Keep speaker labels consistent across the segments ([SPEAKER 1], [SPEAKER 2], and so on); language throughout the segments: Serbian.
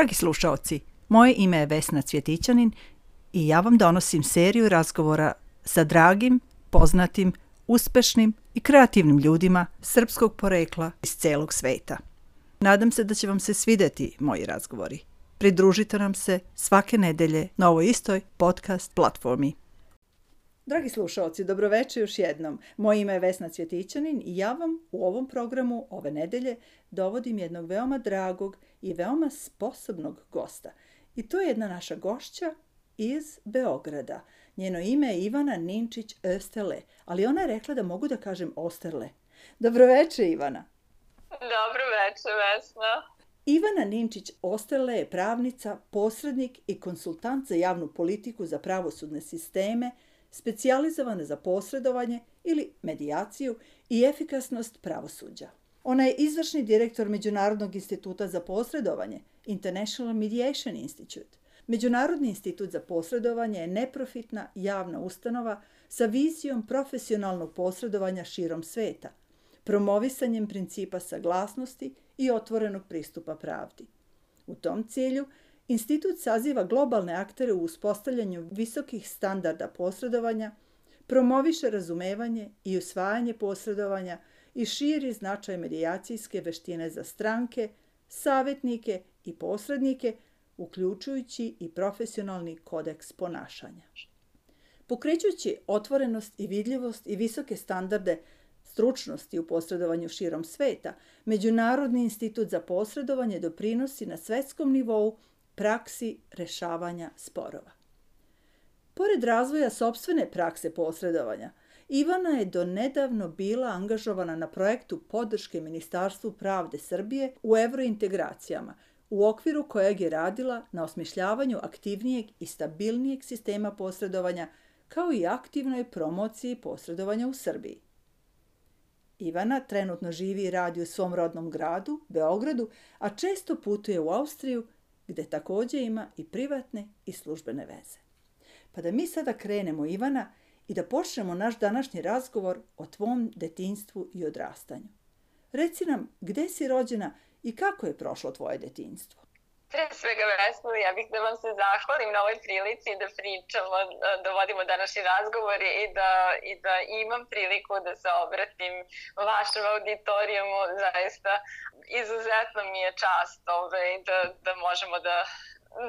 [SPEAKER 1] Dragi slušaoci, moje ime je Vesna Cvjetićanin i ja vam donosim seriju razgovora sa dragim, poznatim, uspešnim i kreativnim ljudima srpskog porekla iz celog sveta. Nadam se da će vam se svideti moji razgovori. Pridružite nam se svake nedelje na ovoj istoj podcast platformi. Dragi slušalci, dobroveče još jednom. Moje ime je Vesna Cvjetićanin i ja vam u ovom programu ove nedelje dovodim jednog veoma dragog i veoma sposobnog gosta. I to je jedna naša gošća iz Beograda. Njeno ime je Ivana Ninčić Österle, ali ona je rekla da mogu da kažem Osterle. Dobroveče, Ivana.
[SPEAKER 2] Dobro veče, Vesna.
[SPEAKER 1] Ivana Ninčić Osterle je pravnica, posrednik i konsultant za javnu politiku za pravosudne sisteme, specijalizovana za posredovanje ili medijaciju i efikasnost pravosuđa. Ona je izvršni direktor Međunarodnog instituta za posredovanje, International Mediation Institute. Međunarodni institut za posredovanje je neprofitna javna ustanova sa vizijom profesionalnog posredovanja širom sveta, promovisanjem principa saglasnosti i otvorenog pristupa pravdi. U tom cilju, institut saziva globalne aktere u uspostavljanju visokih standarda posredovanja, promoviše razumevanje i usvajanje posredovanja i širi značaj medijacijske veštine za stranke, savjetnike i posrednike, uključujući i profesionalni kodeks ponašanja. Pokrećući otvorenost i vidljivost i visoke standarde stručnosti u posredovanju širom sveta, Međunarodni institut za posredovanje doprinosi na svetskom nivou praksi rešavanja sporova. Pored razvoja sobstvene prakse posredovanja, Ivana je do nedavno bila angažovana na projektu podrške Ministarstvu pravde Srbije u evrointegracijama, u okviru kojeg je radila na osmišljavanju aktivnijeg i stabilnijeg sistema posredovanja, kao i aktivnoj promociji posredovanja u Srbiji. Ivana trenutno živi i radi u svom rodnom gradu, Beogradu, a često putuje u Austriju, gde takođe ima i privatne i službene veze. Pa da mi sada krenemo, Ivana, i da počnemo naš današnji razgovor o tvom detinstvu i odrastanju. Reci nam gde si rođena i kako je prošlo tvoje detinstvo?
[SPEAKER 2] Pre svega, Vesno, ja bih da vam se zahvalim na ovoj prilici da pričamo, da vodimo današnji razgovor i da, i da imam priliku da se obratim vašem auditorijumu. Zaista, izuzetno mi je čast ovaj, da, da možemo da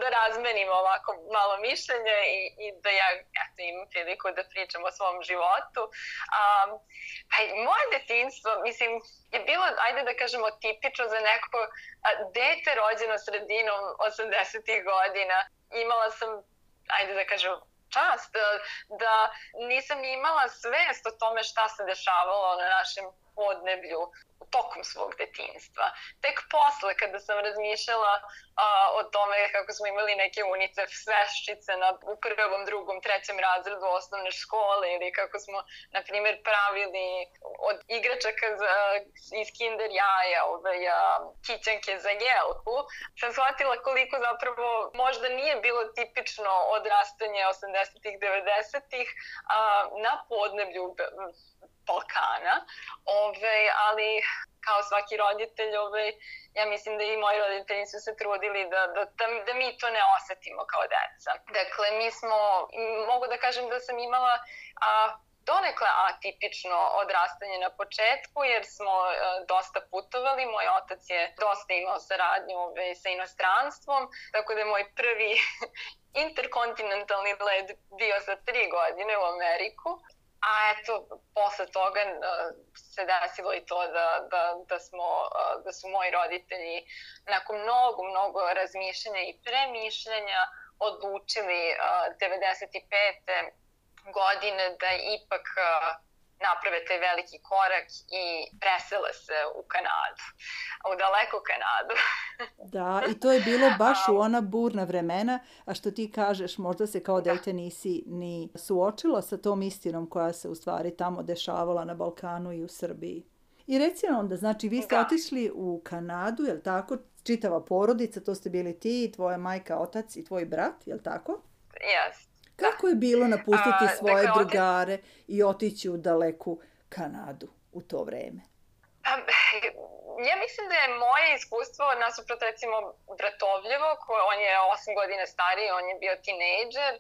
[SPEAKER 2] da razmenimo ovako malo mišljenje i, i da ja eto, imam priliku da pričam o svom životu. Um, pa moje detinstvo, mislim, je bilo, ajde da kažemo, tipično za neko a, dete rođeno sredinom 80. godina. Imala sam, ajde da kažem, čast da, da nisam imala svest o tome šta se dešavalo na našem podneblju tokom svog detinstva. Tek posle, kada sam razmišljala a, o tome kako smo imali neke UNICEF sveščice na, u prvom, drugom, trećem razredu osnovne škole ili kako smo, na primjer, pravili od igračaka za, iz kinder jaja ove, a, kićanke za jelku, sam shvatila koliko zapravo možda nije bilo tipično odrastanje 80-ih, 90-ih na podneblju Balkana, ove, ali kao svaki roditelj, ove, ja mislim da i moji roditelji su se trudili da, da, da, da mi to ne osetimo kao deca. Dakle, mi smo, mogu da kažem da sam imala a, donekle atipično odrastanje na početku jer smo e, dosta putovali. Moj otac je dosta imao saradnju ove, sa inostranstvom, tako da je moj prvi interkontinentalni led bio za tri godine u Ameriku A eto, posle toga se desilo i to da, da, da, smo, da su moji roditelji nakon mnogo, mnogo razmišljanja i premišljanja odlučili uh, 95. godine da ipak naprave taj veliki korak i presele se u Kanadu, u daleku Kanadu.
[SPEAKER 1] da, i to je bilo baš u ona burna vremena, a što ti kažeš, možda se kao da. dete nisi ni suočila sa tom istinom koja se u stvari tamo dešavala na Balkanu i u Srbiji. I reci nam onda, znači vi ste da. otišli u Kanadu, je li tako? Čitava porodica, to ste bili ti, tvoja majka, otac i tvoj brat, je li tako?
[SPEAKER 2] Jes.
[SPEAKER 1] Kako je bilo napustiti A, svoje dakle, drugare i otići u daleku Kanadu u to vreme?
[SPEAKER 2] A, ja mislim da je moje iskustvo nasuprot recimo Bratovljevo, ko, on je 8 godina stariji, on je bio tinejdžer,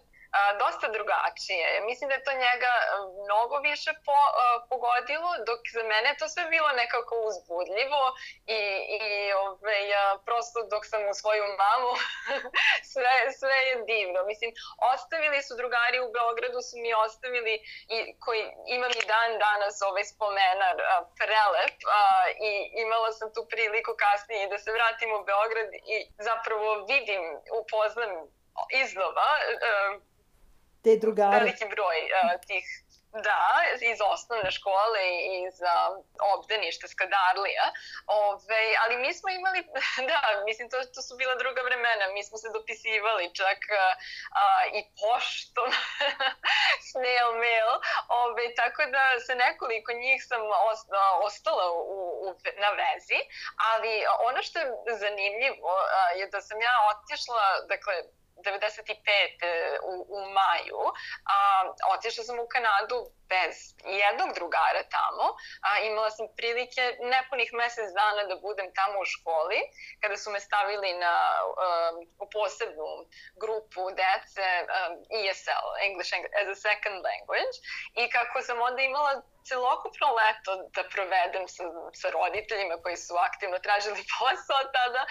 [SPEAKER 2] dosta drugačije. Mislim da je to njega mnogo više po, pogodilo, dok za mene to sve bilo nekako uzbudljivo i, i ove, a, prosto dok sam u svoju mamu sve, sve je divno. Mislim, ostavili su drugari u Beogradu, su mi ostavili i koji imam i dan danas ovaj spomenar a, prelep a, i imala sam tu priliku kasnije da se vratim u Beograd i zapravo vidim, upoznam iznova
[SPEAKER 1] te drugare.
[SPEAKER 2] Veliki broj uh, tih Da, iz osnovne škole i iz uh, obdaništa Skadarlija. Ove, ali mi smo imali, da, mislim, to, to su bila druga vremena. Mi smo se dopisivali čak uh, i poštom, snail mail. Ove, tako da se nekoliko njih sam ostala u, u, na vezi. Ali ono što je zanimljivo uh, je da sam ja otišla, dakle, 95. u, u maju, a, otišla sam u Kanadu bez jednog drugara tamo. A, imala sam prilike nepunih mesec dana da budem tamo u školi, kada su me stavili na, um, posebnu grupu dece um, ESL, English as a Second Language, i kako sam onda imala celokupno leto da provedem sa, sa roditeljima koji su aktivno tražili posao tada,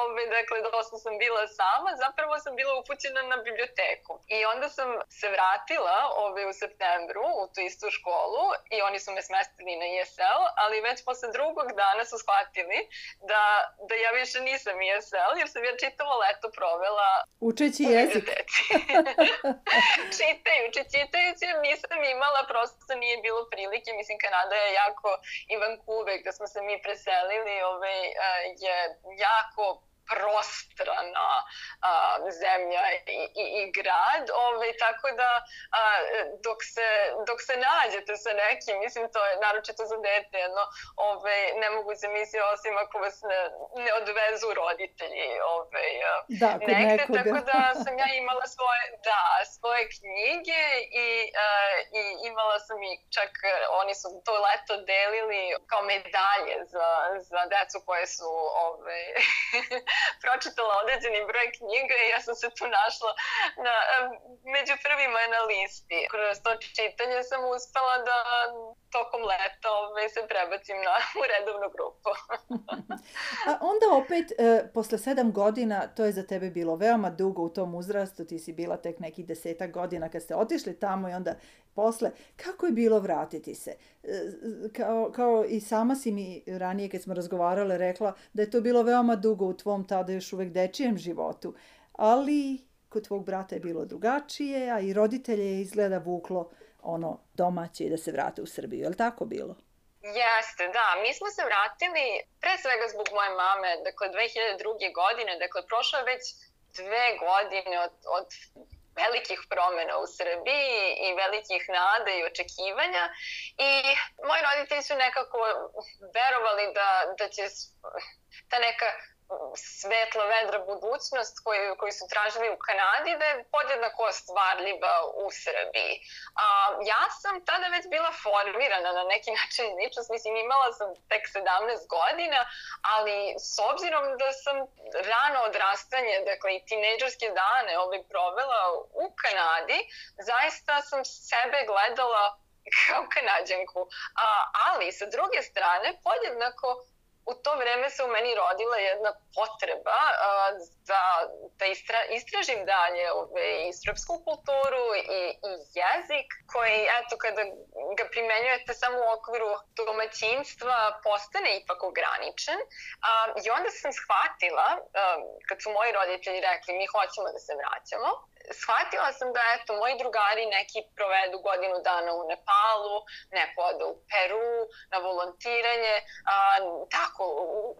[SPEAKER 2] ove, dakle, dosta sam bila sama, zapravo sam bila upućena na biblioteku. I onda sam se vratila ove, u septembru u tu istu školu i oni su me smestili na ESL, ali već posle drugog dana su shvatili da, da ja više nisam ESL, jer sam ja čitavo leto provela
[SPEAKER 1] Učeći jezik.
[SPEAKER 2] čitajući, čitajući, jer nisam imala, prosto nije bilo prilike. Mislim, Kanada je jako, i Vancouver, gde smo se mi preselili, ovaj, je jako prostrana a, zemlja i, i, i grad, ovaj, tako da a, dok, se, dok se nađete sa nekim, mislim to je naročito za dete, jedno, ovaj, ne mogu se misli osim ako vas ne, ne odvezu roditelji ovaj,
[SPEAKER 1] da, negde,
[SPEAKER 2] nekoga. tako da sam ja imala svoje, da, svoje knjige i, a, i imala sam i čak, oni su to leto delili kao medalje za, za decu koje su ovaj, pročitala određeni broj knjiga i ja sam se tu našla na, među prvima na listi. Kroz to čitanje sam uspela da tokom leta ovaj, se prebacim na, u redovnu grupu.
[SPEAKER 1] A onda opet, e, posle sedam godina, to je za tebe bilo veoma dugo u tom uzrastu, ti si bila tek nekih desetak godina kad ste otišli tamo i onda posle. Kako je bilo vratiti se? E, kao, kao i sama si mi ranije kad smo razgovarale rekla da je to bilo veoma dugo u tvom tada još uvek dečijem životu. Ali kod tvog brata je bilo drugačije, a i roditelje je izgleda vuklo ono domaće i da se vrate u Srbiju. Je li tako bilo?
[SPEAKER 2] Jeste, da. Mi smo se vratili pre svega zbog moje mame, dakle 2002. godine, dakle prošlo je već dve godine od, od velikih promena u Srbiji i velikih nada i očekivanja i moji roditelji su nekako verovali da, da će ta neka svetla vedra budućnost koju, koju su tražili u Kanadi da je podjednako ostvarljiva u Srbiji. A, ja sam tada već bila formirana na neki način ličnost, mislim imala sam tek 17 godina, ali s obzirom da sam rano odrastanje, dakle i tinejdžerske dane ovaj provela u Kanadi, zaista sam sebe gledala kao kanadjanku. A, ali sa druge strane, podjednako u to vreme se u meni rodila jedna potreba da, da istra, istražim dalje ove, i srpsku kulturu i, i jezik koji, eto, kada ga primenjujete samo u okviru domaćinstva, postane ipak ograničen. Uh, I onda sam shvatila, uh, kad su moji roditelji rekli mi hoćemo da se vraćamo, shvatila sam da eto, moji drugari neki provedu godinu dana u Nepalu, neko ode u Peru na volontiranje, a, tako,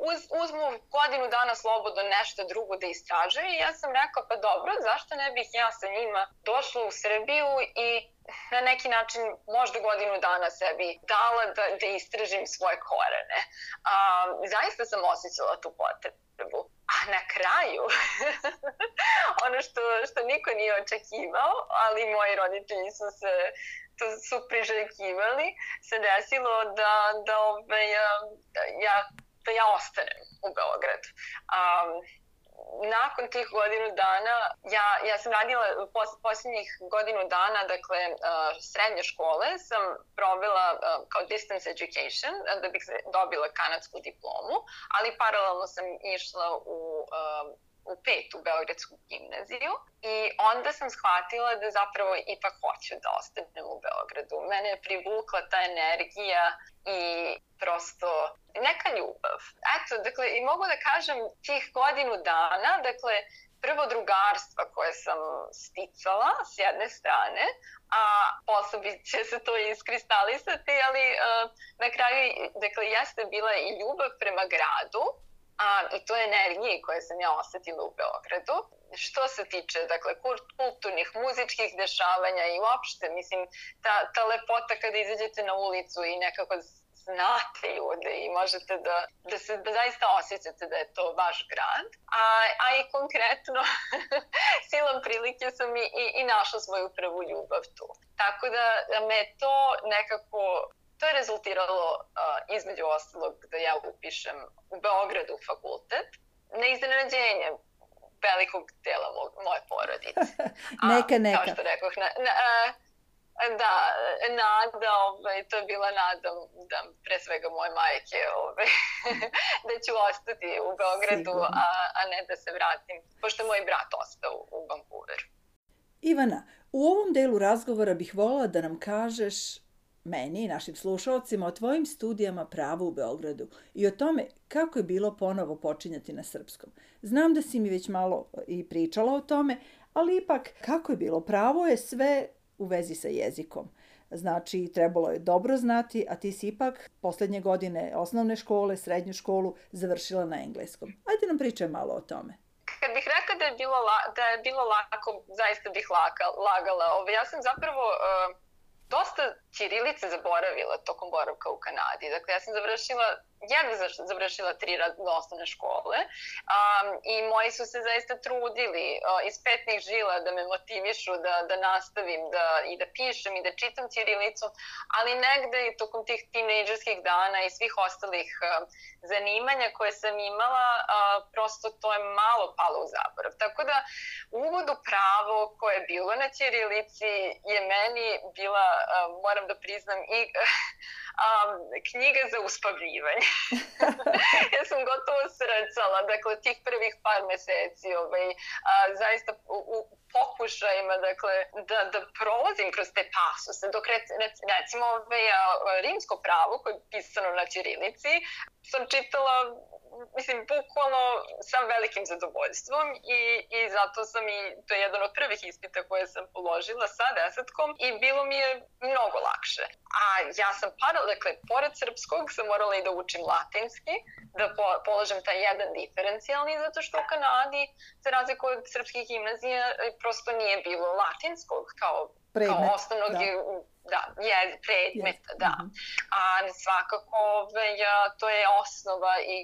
[SPEAKER 2] uz, uzmu godinu dana slobodno nešto drugo da istražuju i ja sam rekla pa dobro, zašto ne bih ja sa njima došla u Srbiju i na neki način možda godinu dana sebi dala da, da istražim svoje korene. A, zaista sam osjećala tu potrebu. A na kraju, ono što, što niko nije očekivao, ali moji roditelji su se to su priželjkivali, se desilo da, da ove, ja, ja da ja ostanem u Beogradu. Um, nakon tih godinu dana, ja, ja sam radila pos, posljednjih godinu dana, dakle, uh, srednje škole sam provela uh, kao distance education, da bih dobila kanadsku diplomu, ali paralelno sam išla u uh, u petu Beogradsku gimnaziju i onda sam shvatila da zapravo ipak hoću da ostanem u Beogradu. Mene je privukla ta energija i prosto neka ljubav. Eto, dakle, i mogu da kažem tih godinu dana, dakle, prvo drugarstva koje sam sticala s jedne strane, a posle će se to iskristalisati, ali uh, na kraju, dakle, jeste bila i ljubav prema gradu, a, i to energije koje sam ja osetila u Beogradu. Što se tiče dakle, kulturnih, muzičkih dešavanja i uopšte, mislim, ta, ta lepota kada izađete na ulicu i nekako znate ljude i možete da, da se da zaista osjećate da je to vaš grad. A, a i konkretno silom prilike sam i, i, i našla svoju prvu ljubav tu. Tako da me to nekako To je rezultiralo uh, između ostalog da ja upišem u Beogradu fakultet na iznenađenje velikog dela mog, moje porodice.
[SPEAKER 1] neka, A, neka.
[SPEAKER 2] Kao što rekoh, na, na, da, nada, ovaj, to je bila nada da pre svega moje majke, ovaj, da ću ostati u Beogradu, a, a ne da se vratim, pošto moj brat ostao u, u Vancouveru.
[SPEAKER 1] Ivana, u ovom delu razgovora bih volila da nam kažeš meni i našim slušalcima o tvojim studijama prava u Beogradu i o tome kako je bilo ponovo počinjati na srpskom. Znam da si mi već malo i pričala o tome, ali ipak kako je bilo pravo je sve u vezi sa jezikom. Znači, trebalo je dobro znati, a ti si ipak poslednje godine osnovne škole, srednju školu završila na engleskom. Ajde nam pričaj malo o tome.
[SPEAKER 2] Kad bih rekla da je bilo, la, da je bilo lako, zaista bih laka, lagala. Ove, ja sam zapravo uh, dosta Ćirilice zaboravila tokom boravka u Kanadi. Dakle, ja sam završila jedva završila tri osnovne škole um, i moji su se zaista trudili uh, iz petnih žila da me motivišu da, da nastavim da, i da pišem i da čitam Ćirilicu, ali negde i tokom tih tinejdžerskih dana i svih ostalih uh, zanimanja koje sam imala, uh, prosto to je malo palo u zaborav. Tako da uvod u pravo koje je bilo na Ćirilici je meni bila, uh, moram da priznam, i um, knjiga za uspavljivanje. Ja sam gotovo srcala, dakle, tih prvih par meseci, ovaj, a, zaista u, u pokušajima, dakle, da, da prolazim kroz te pasuse, dok rec, rec, recimo ovaj, a, rimsko pravo koje je pisano na Ćirilici, sam čitala mislim, bukvalno sa velikim zadovoljstvom i, i zato sam i, to je jedan od prvih ispita koje sam položila sa desetkom i bilo mi je mnogo lakše. A ja sam para, dakle, pored srpskog sam morala i da učim latinski, da po, položim taj jedan diferencijalni, zato što u Kanadi, za razliku od srpskih gimnazija, prosto nije bilo latinskog kao, Predmet, kao osnovnog da da, je predmet, yes. da. -hmm. A svakako ove, to je osnova i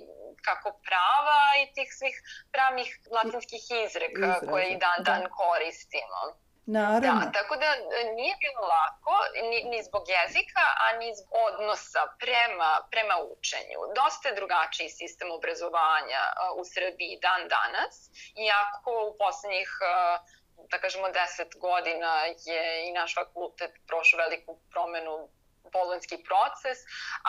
[SPEAKER 2] kako prava i tih svih pravnih latinskih izreka Izraza. koje i dan dan da. koristimo.
[SPEAKER 1] Naravno.
[SPEAKER 2] Da, tako da nije bilo lako ni, ni zbog jezika, a ni zbog odnosa prema, prema učenju. Dosta je drugačiji sistem obrazovanja u Srbiji dan danas, iako u poslednjih uh, da kažemo, deset godina je i naš fakultet prošao veliku promenu bolonski proces,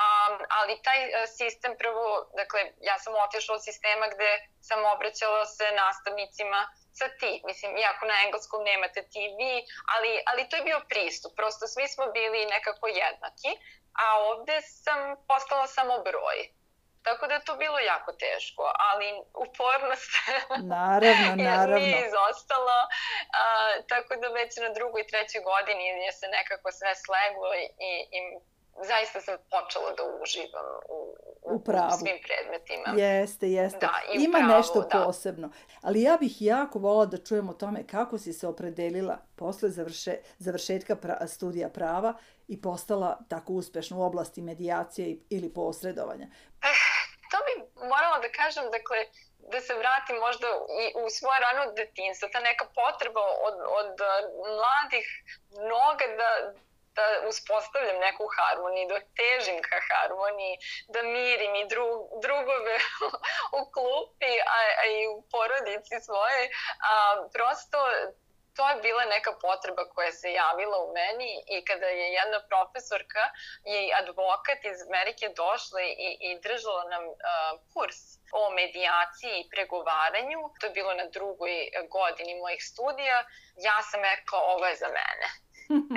[SPEAKER 2] um, ali taj uh, sistem prvo, dakle, ja sam otišla od sistema gde sam obraćala se nastavnicima sa ti, mislim, iako na engleskom nemate ti vi, ali, ali to je bio pristup, prosto svi smo bili nekako jednaki, a ovde sam postala samo broj. Tako da je to bilo jako teško, ali upornost
[SPEAKER 1] naravno, naravno.
[SPEAKER 2] nije izostala, a, tako da već na drugoj i trećoj godini je se nekako sve sleglo i, i zaista sam počela da uživam u, u, u, u svim predmetima.
[SPEAKER 1] Jeste, jeste. Da, Ima pravo, nešto da. posebno. Ali ja bih jako volila da čujem o tome kako si se opredelila posle završe, završetka pra, studija prava i postala tako uspešna u oblasti medijacije ili posredovanja.
[SPEAKER 2] Eh, to bi morala da kažem, dakle, da se vratim možda i u svoje rano detinstvo, ta neka potreba od, od mladih mnoga da, da uspostavljam neku harmoniju, da težim ka harmoniji, da mirim i dru, drugove u klupi, a, a i u porodici svoje. A, prosto to je bila neka potreba koja se javila u meni i kada je jedna profesorka i advokat iz Amerike došla i, i držala nam uh, kurs o medijaciji i pregovaranju, to je bilo na drugoj godini mojih studija, ja sam rekla ovo je za mene.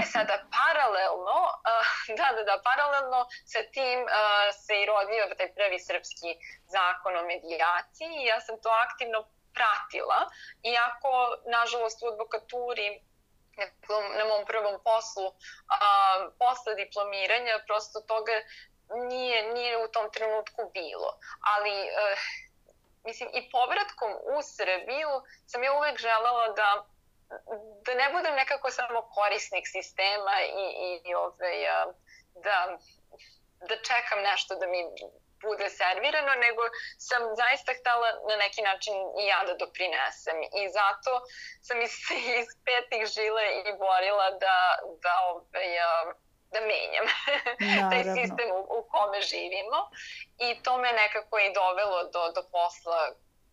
[SPEAKER 2] E sada, paralelno, uh, da, da, da, paralelno sa tim uh, se i rodio taj prvi srpski zakon o medijaciji i ja sam to aktivno pratila, iako, nažalost, u advokaturi na mom prvom poslu, a, posle diplomiranja, prosto toga nije, nije u tom trenutku bilo. Ali, e, mislim, i povratkom u Srbiju sam ja uvek želela da da ne budem nekako samo korisnik sistema i, i, ove, ovaj, da, da čekam nešto da mi bude servirano, nego sam zaista htela na neki način i ja da doprinesem. I zato sam iz, iz petih žile i borila da, da, ovaj, da menjam taj sistem u, u kome živimo. I to me nekako i dovelo do, do posla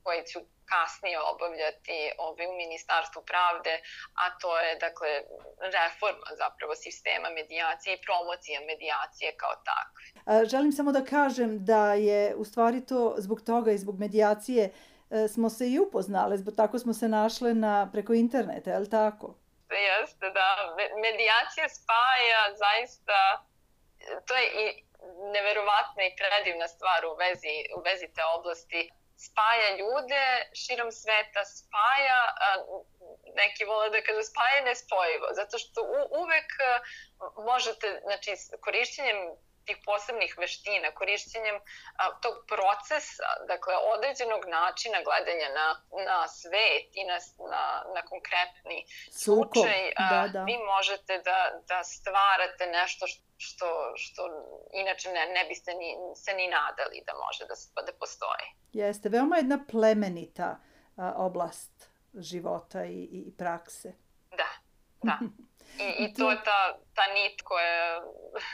[SPEAKER 2] koji ću kasnije obavljati ovaj, u Ministarstvu pravde, a to je dakle reforma zapravo sistema medijacije i promocija medijacije kao takve.
[SPEAKER 1] Želim samo da kažem da je u stvari to zbog toga i zbog medijacije e, smo se i upoznali, zbog tako smo se našle na, preko interneta, je li tako?
[SPEAKER 2] Jeste, da. Medijacija spaja zaista, to je i neverovatna i predivna stvar u vezi, u vezi te oblasti spaja ljude širom sveta, spaja, neki vole da kažu spaja nespojivo, zato što u, uvek možete, znači, korišćenjem tih posebnih veština, korišćenjem a, tog procesa, dakle određenog načina gledanja na, na svet i na, na, na konkretni Suko, slučaj, a, da, da. vi možete da, da stvarate nešto što, što inače ne, ne biste ni, se ni nadali da može da, da postoji.
[SPEAKER 1] Jeste, veoma jedna plemenita a, oblast života i, i prakse.
[SPEAKER 2] Da, da. I, i to je ta, ta nit koja,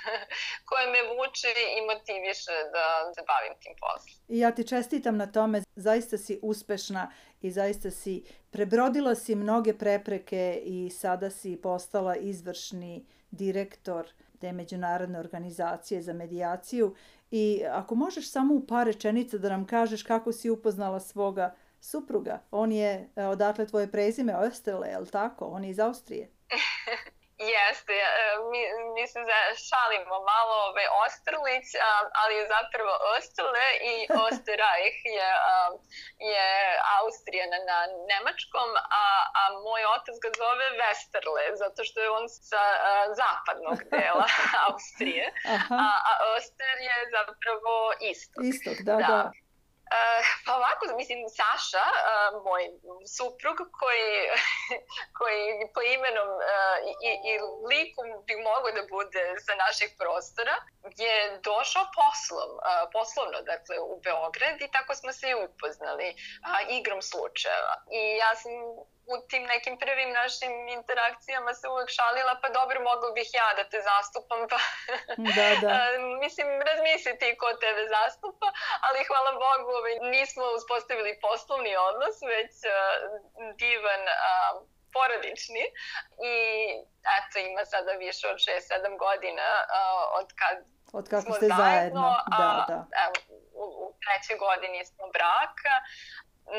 [SPEAKER 2] koja me vuče i motiviše da se bavim tim poslom.
[SPEAKER 1] I ja ti čestitam na tome, zaista si uspešna i zaista si prebrodila si mnoge prepreke i sada si postala izvršni direktor te međunarodne organizacije za medijaciju i ako možeš samo u par rečenica da nam kažeš kako si upoznala svoga supruga. On je e, odatle tvoje prezime Österle, je li tako? On je iz Austrije.
[SPEAKER 2] Jeste, e, mi, mi se šalimo malo ove Osterlić, ali je zapravo Osterle i Osterreich je, je Austrija na, na nemačkom, a, a moj otac ga zove Westerle, zato što je on sa zapadnog dela Austrije, a, a Oster je zapravo istok.
[SPEAKER 1] Istok, da, da. da.
[SPEAKER 2] Uh, pa ovako, mislim, Saša, uh, moj suprug, koji, koji po imenom uh, i, i likom bi mogao da bude sa naših prostora, je došao poslom, poslovno, dakle, u Beograd i tako smo se i upoznali igrom slučajeva. I ja sam u tim nekim prvim našim interakcijama se uvek šalila, pa dobro, mogla bih ja da te zastupam, pa da, da. mislim, razmisliti ko tebe zastupa, ali hvala Bogu, ovaj, nismo uspostavili poslovni odnos, već uh, divan uh, porodični i eto ima sada više od 6-7 godina uh, od kad
[SPEAKER 1] od kako smo ste zajedno, zajedno. Da, da.
[SPEAKER 2] Evo, u, u trećoj godini smo braka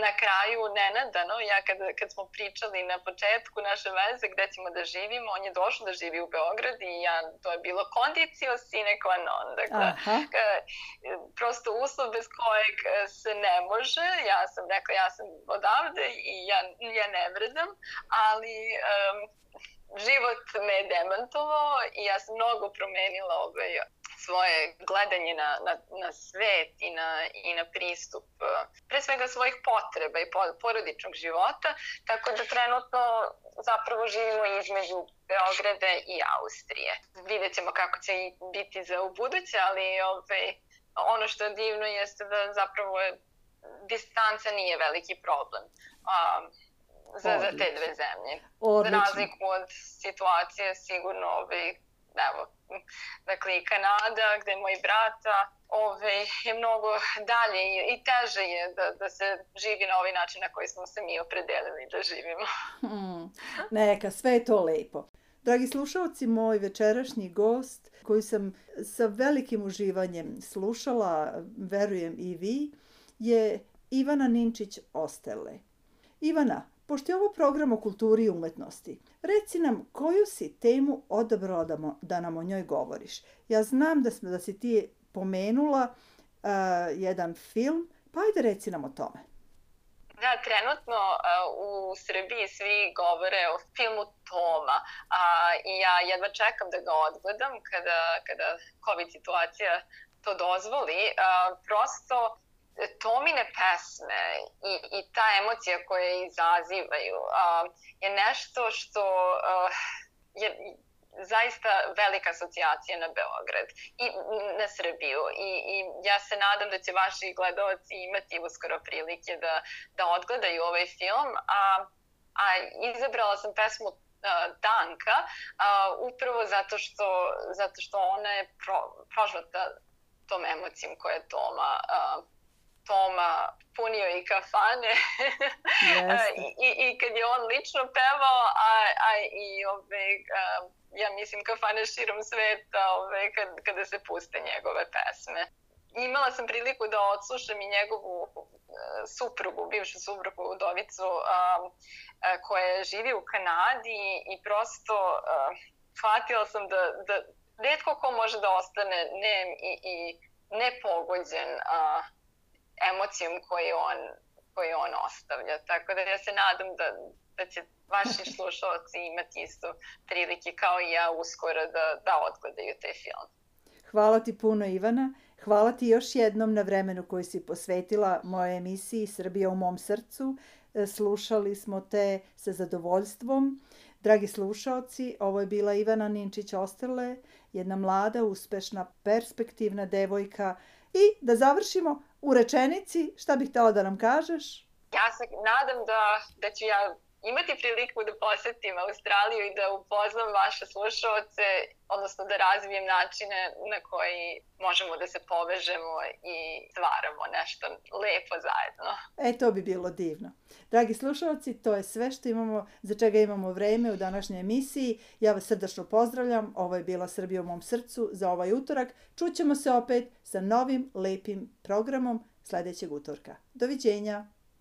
[SPEAKER 2] na kraju nenadano, ja kad, kad smo pričali na početku naše veze gde ćemo da živimo, on je došao da živi u Beograd i ja, to je bilo kondicio sine qua non. Dakle, Aha. prosto uslov bez kojeg se ne može. Ja sam rekla, ja sam odavde i ja, ja ne vredam, ali um, život me je demantovao i ja sam mnogo promenila ovaj, svoje gledanje na, na, na svet i na, i na pristup e, pre svega svojih potreba i porodičnog života, tako da trenutno zapravo živimo između Beograda i Austrije. Vidjet ćemo kako će biti za u buduće, ali ovaj, ono što je divno jeste da zapravo je, distanca nije veliki problem. Um, za, za te dve zemlje. Odlično. Za razliku od situacije sigurno ovaj, evo, dakle i Kanada gde moj brata ove, je mnogo dalje i, i teže je da, da se živi na ovaj način na koji smo se mi opredelili da živimo.
[SPEAKER 1] Hmm, neka, sve je to lepo. Dragi slušalci, moj večerašnji gost, koji sam sa velikim uživanjem slušala, verujem i vi, je Ivana Ninčić-Ostele. Ivana, pošto je ovo program o kulturi i umetnosti, reci nam koju si temu odabrala da, mo, da nam o njoj govoriš. Ja znam da, smo, da si ti pomenula uh, jedan film, pa ajde reci nam o tome.
[SPEAKER 2] Da, trenutno uh, u Srbiji svi govore o filmu Toma uh, i ja jedva čekam da ga odgledam kada, kada COVID situacija to dozvoli. Prosto Tomine pesme i, i ta emocija koje izazivaju uh, je nešto što uh, je zaista velika asocijacija na Beograd i na Srbiju. I, i ja se nadam da će vaši gledalci imati uskoro prilike da, da odgledaju ovaj film a, a izabrala sam pesmu Danka uh, upravo zato što, zato što ona je pro, prožvata tom emocijom koja je Toma uh, Toma punio i kafane I, i, kad je on lično pevao a, a i ove, a, ja mislim kafane širom sveta ove, kad, kada se puste njegove pesme. Imala sam priliku da odslušam i njegovu uh, suprugu, bivšu suprugu Udovicu uh, uh, koja živi u Kanadi i prosto uh, shvatila sam da, da redko ko može da ostane nem i, i nepogođen uh, emocijom koju on, koju on ostavlja. Tako da ja se nadam da, da će vaši slušalci imati isto prilike kao i ja uskoro da, da odgledaju taj film.
[SPEAKER 1] Hvala ti puno Ivana. Hvala ti još jednom na vremenu koji si posvetila mojoj emisiji Srbija u mom srcu. E, slušali smo te sa zadovoljstvom. Dragi slušalci, ovo je bila Ivana Ninčić-Osterle, jedna mlada, uspešna, perspektivna devojka. I da završimo u rečenici, šta bih htela da nam kažeš?
[SPEAKER 2] Ja se nadam da, da ću ja imati priliku da posetim Australiju i da upoznam vaše slušalce, odnosno da razvijem načine na koji možemo da se povežemo i stvaramo nešto lepo zajedno.
[SPEAKER 1] E, to bi bilo divno. Dragi slušalci, to je sve što imamo, za čega imamo vreme u današnjoj emisiji. Ja vas srdačno pozdravljam. Ovo je bila Srbija u mom srcu za ovaj utorak. Čućemo se opet sa novim lepim programom sledećeg utorka. Doviđenja!